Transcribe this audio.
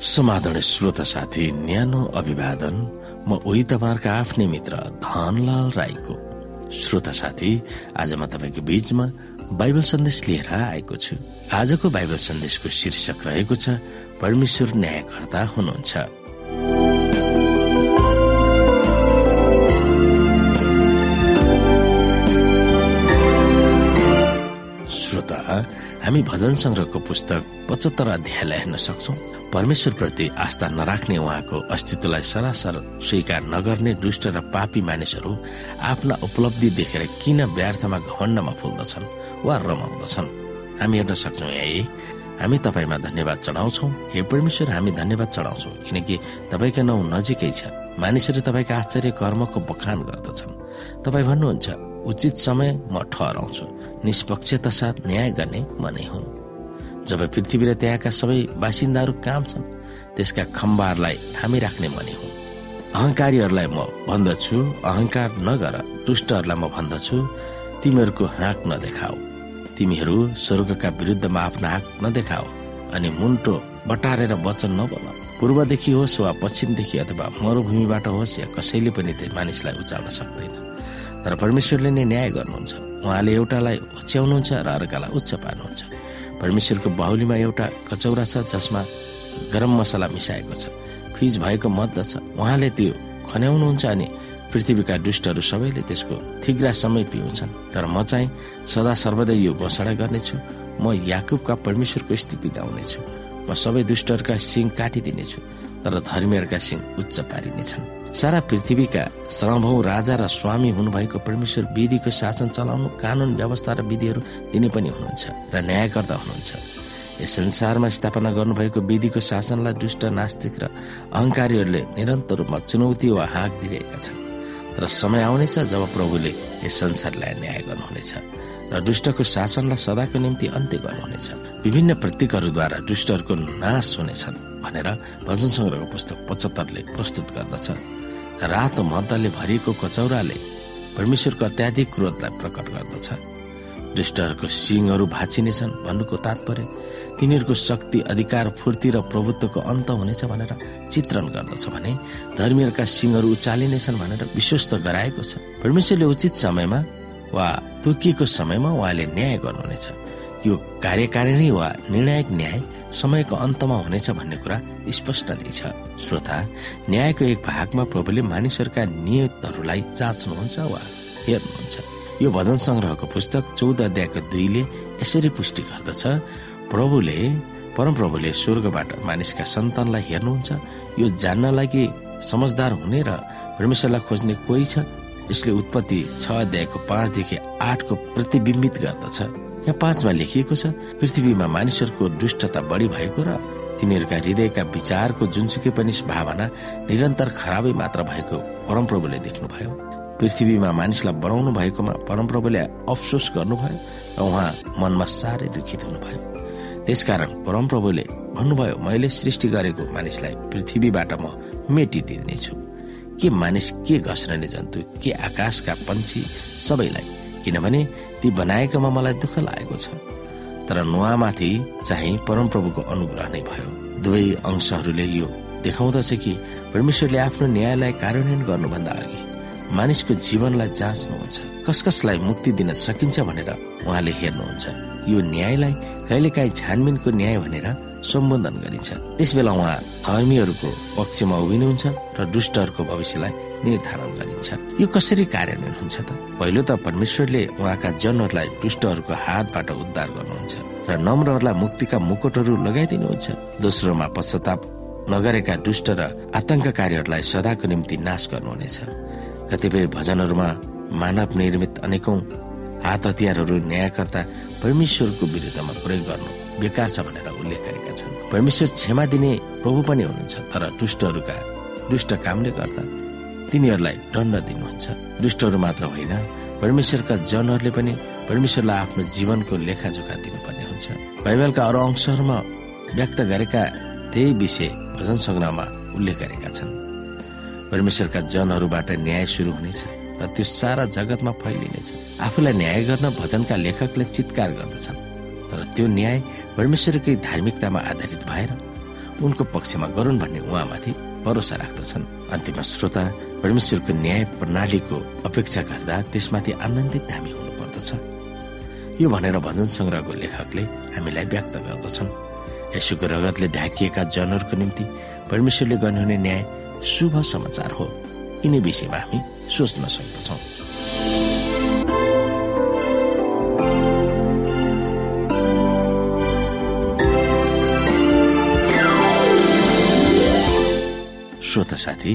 समाधान श्रोता साथी न्यानो अभिवादन। म उही तपाईँहरूका आफ्नै मित्र धनलाल राईको। श्रोता साथी आज म तपाईँको बीचमा बाइबल सन्देश लिएर आएको छु। आजको बाइबल सन्देशको शीर्षक रहेको छ परमेश्वर न्यायकर्ता हुनुहुन्छ। श्रोता हामी भजन संग्रहको पुस्तक पचहत्तर अध्यायलाई हेर्न सक्छौ। परमेश्वर प्रति आस्था नराख्ने उहाँको अस्तित्वलाई सरासर स्वीकार नगर्ने दुष्ट र पापी मानिसहरू आफ्ना उपलब्धि देखेर किन व्यर्थमा घमण्डमा फुल्दछन् वा रमाउँदछन्? हामी हेर्न सक्छौँ यही। हामी तपाईँमा धन्यवाद चढाउँछौ हे परमेश्वर हामी धन्यवाद चढाउँछौ किनकि तपाईँको नाउँ नजिकै छ मानिसहरू तपाईँका आश्चर्य कर्मको बखान गर्दछन्। तपाईँ भन्नुहुन्छ उचित समय म ठहराउँछु। निष्पक्षता साथ न्याय गर्ने म नै हुँ जब पृथ्वी र त्यहाँका सबै बासिन्दाहरू काम छन् त्यसका खम्बाहरूलाई थामी राख्ने मनी हुँ। अहंकारीहरूलाई म भन्दछु अहंकार नगर दुष्टहरूलाई म भन्दछु तिमीहरूको हाँक नदेखाऊ। तिमीहरू स्वर्गका विरुद्धमा आफ्नो हाँक नदेखाऊ अनि मुन्टो बटारेर वचन नबोल। पूर्वदेखि होस् वा पश्चिमदेखि अथवा मरुभूमिबाट होस् या कसैले पनि त्यो मानिसलाई उचाल्न सक्दैन। तर परमेश्वरले नै न्याय गर्नुहुन्छ। उहाँले एउटालाई होच्याउनुहुन्छ र अर्कालाई उच्च पार्नुहुन्छ। परमेश्वरको बाहुलीमा एउटा कचौरा छ जसमा गरम मसला मिसाएको छ। फ्रिज भएको मद्द छ। उहाँले त्यो खन्याउनुहुन्छ अनि पृथ्वीका दुष्टहरू सबैले त्यसको थिग्रा समय पिउँछन्। तर म चाहिँ सदा सर्वदै यो घोषणा गर्नेछु। म याकुबका परमेश्वरको स्थिति गाउनेछु। म सबै दुष्टहरूका सिंह काटिदिनेछु। तर धर्मीहरूका सिंह उच्च पारिनेछन्। सारा पृथ्वीका श्रमभौ राजा र स्वामी हुनुभएको परमेश्वर विधिको शासन चलाउनु कानून व्यवस्था र विधिहरू दिने पनि हुनुहुन्छ र न्यायकर्ता हुनुहुन्छ। यस संसारमा स्थापना गर्नुभएको विधिको शासनलाई दुष्ट नास्तिक र अहंकारीहरूले निरन्तर रूपमा चुनौती वा हाँक दिइरहेका छन्। तर समय आउनेछ जब प्रभुले यस संसारलाई न्याय गर्नुहुनेछ र दुष्टको शासनलाई सदाको निम्ति अन्त्य गर्नुहुनेछ। विभिन्न प्रतीकहरूद्वारा दुष्टहरूको नाश हुनेछन् भनेर भजन सङ्ग्रहको पुस्तक पचहत्तरले प्रस्तुत गर्दछ। रातो मद्दले भरिएको कचौराले परमेश्वरको अत्याधिक क्रोधलाई प्रकट गर्दछ। दुष्टहरूको सिंहहरू भाँचिनेछन् भन्नुको तात्पर्य तिनीहरूको शक्ति अधिकार फूर्ति र प्रभुत्वको अन्त हुनेछ भनेर चित्रण गर्दछ भने धर्मीहरूका सिंहहरू उचालिनेछन् भनेर विश्वस्त गराएको छ। परमेश्वरले उचित समयमा वा तोकिएको समयमा उहाँले न्याय गर्नुहुनेछ। यो कार्यकारिणी वा निर्णायक न्याय समयको अन्तमा हुनेछ भन्ने कुरा स्पष्ट नै छ। श्रोता न्यायको एक भागमा प्रभुले मानिसहरूका नियतहरूलाई जाँच्नुहुन्छ वा हेर्नुहुन्छ? यो भजन संग्रहको पुस्तक चौध अध्यायको दुईले यसरी पुष्टि गर्दछ प्रभुले परमप्रभुले स्वर्गबाट मानिसका सन्तानलाई हेर्नुहुन्छ। यो जान्नलाई कि समझदार हुने र परमेश्वरलाई खोज्ने कोही छ? यसले उत्पत्ति छ अध्यायको पाँचदेखि आठको प्रतिबिम्बित गर्दछ। यहाँ पाँचमा लेखिएको छ पृथ्वीमा मानिसहरूको दुष्टता बढी भएको र तिनीहरूका हृदयका विचारको जुनसुकै पनि भावना निरन्तर खराबै मात्र भएको परमप्रभुले देख्नुभयो। पृथ्वीमा मानिसलाई बनाउनु भएकोमा परमप्रभुले अफसोस गर्नुभयो र उहाँ मनमा साह्रै दुखित हुनुभयो। त्यसकारण परमप्रभुले भन्नुभयो मैले सृष्टि गरेको मानिसलाई पृथ्वीबाट म मेटिदिनेछु। के मानिस के घस्रने जन्तु के आकाशका पन्छी सबैलाई किनभने ती बनाएकोमा मलाई दुःख लागेको छ। तर नुहामाथि चाहिँ परमप्रभुको अनुग्रह नै भयो। दुवै अंशहरूले यो देखाउँदछ कि परमेश्वरले आफ्नो न्यायलाई कार्यान्वयन गर्नुभन्दा अघि मानिसको जीवनलाई जाँच्नुहुन्छ। कस कसलाई मुक्ति दिन सकिन्छ भनेर उहाँले हेर्नुहुन्छ। यो न्यायलाई कहिलेकाहीँ छानबिनको न्याय भनेर सम्बोधन गरिन्छ। त्यस बेला उहाँ धर्मीहरूको पक्षमा उभिनुहुन्छ र दुष्टहरूको भविष्यलाई निर्धारण गरिन्छ। यो कसरी कार्यान्वयन हुन्छ त? पहिलो त परमेश्वरले उहाँका जनहरूलाई दुष्टहरूको हातबाट उद्धार गर्नुहुन्छ र नम्रहरूलाई मुक्तिका मुकुटहरू लगाइदिनुहुन्छ। दोस्रोमा पश्चाताप नगरेका दुष्ट र आतंककारीहरूलाई सदाको निम्ति नाश गर्नुहुनेछ। कतिपय भजनहरूमा मानव निर्मित अनेकौं हात हतियारहरू न्यायकर्ता परमेश्वरको विरुद्धमा प्रयोग गर्नु बेकार छ भनेर उल्लेख गरेका छन्। परमेश्वर क्षमा दिने प्रभु पनि हुनुहुन्छ तर दुष्टहरूका दुष्ट कामले गर्दा तिनीहरूलाई दण्ड दिनुहुन्छ। दुष्टहरू मात्र होइन परमेश्वरका जनहरूले पनि परमेश्वरलाई आफ्नो जीवनको लेखाजोखा दिनुपर्ने हुन्छ। बाइबलका अरू अंशहरूमा व्यक्त गरेका त्यही विषय भजन सङ्ग्रहमा उल्लेख गरेका छन्। परमेश्वरका जनहरूबाट न्याय सुरु हुनेछ र त्यो सारा जगतमा फैलिनेछ। आफूलाई न्याय गर्न भजनका लेखकले चितकार गर्दछन् तर त्यो न्याय परमेश्वरकै धार्मिकतामा आधारित भएर उनको पक्षमा गरून् भन्ने उहाँमाथि भरोसा राख्दछन्। अन्तिम श्रोता परमेश्वरको न्याय प्रणालीको अपेक्षा गर्दा त्यसमाथि आनन्दित हामी हुनुपर्दछ। यो भनेर भजन संग्रहको लेखकले हामीलाई व्यक्त गर्दछन्। यसुको रगतले ढाकिएका जनहरूको निम्ति परमेश्वरले गर्नुहुने न्याय शुभ समाचार हो। यिनै विषयमा हामी सोच्न सक्दछौँ। श्रोता साथी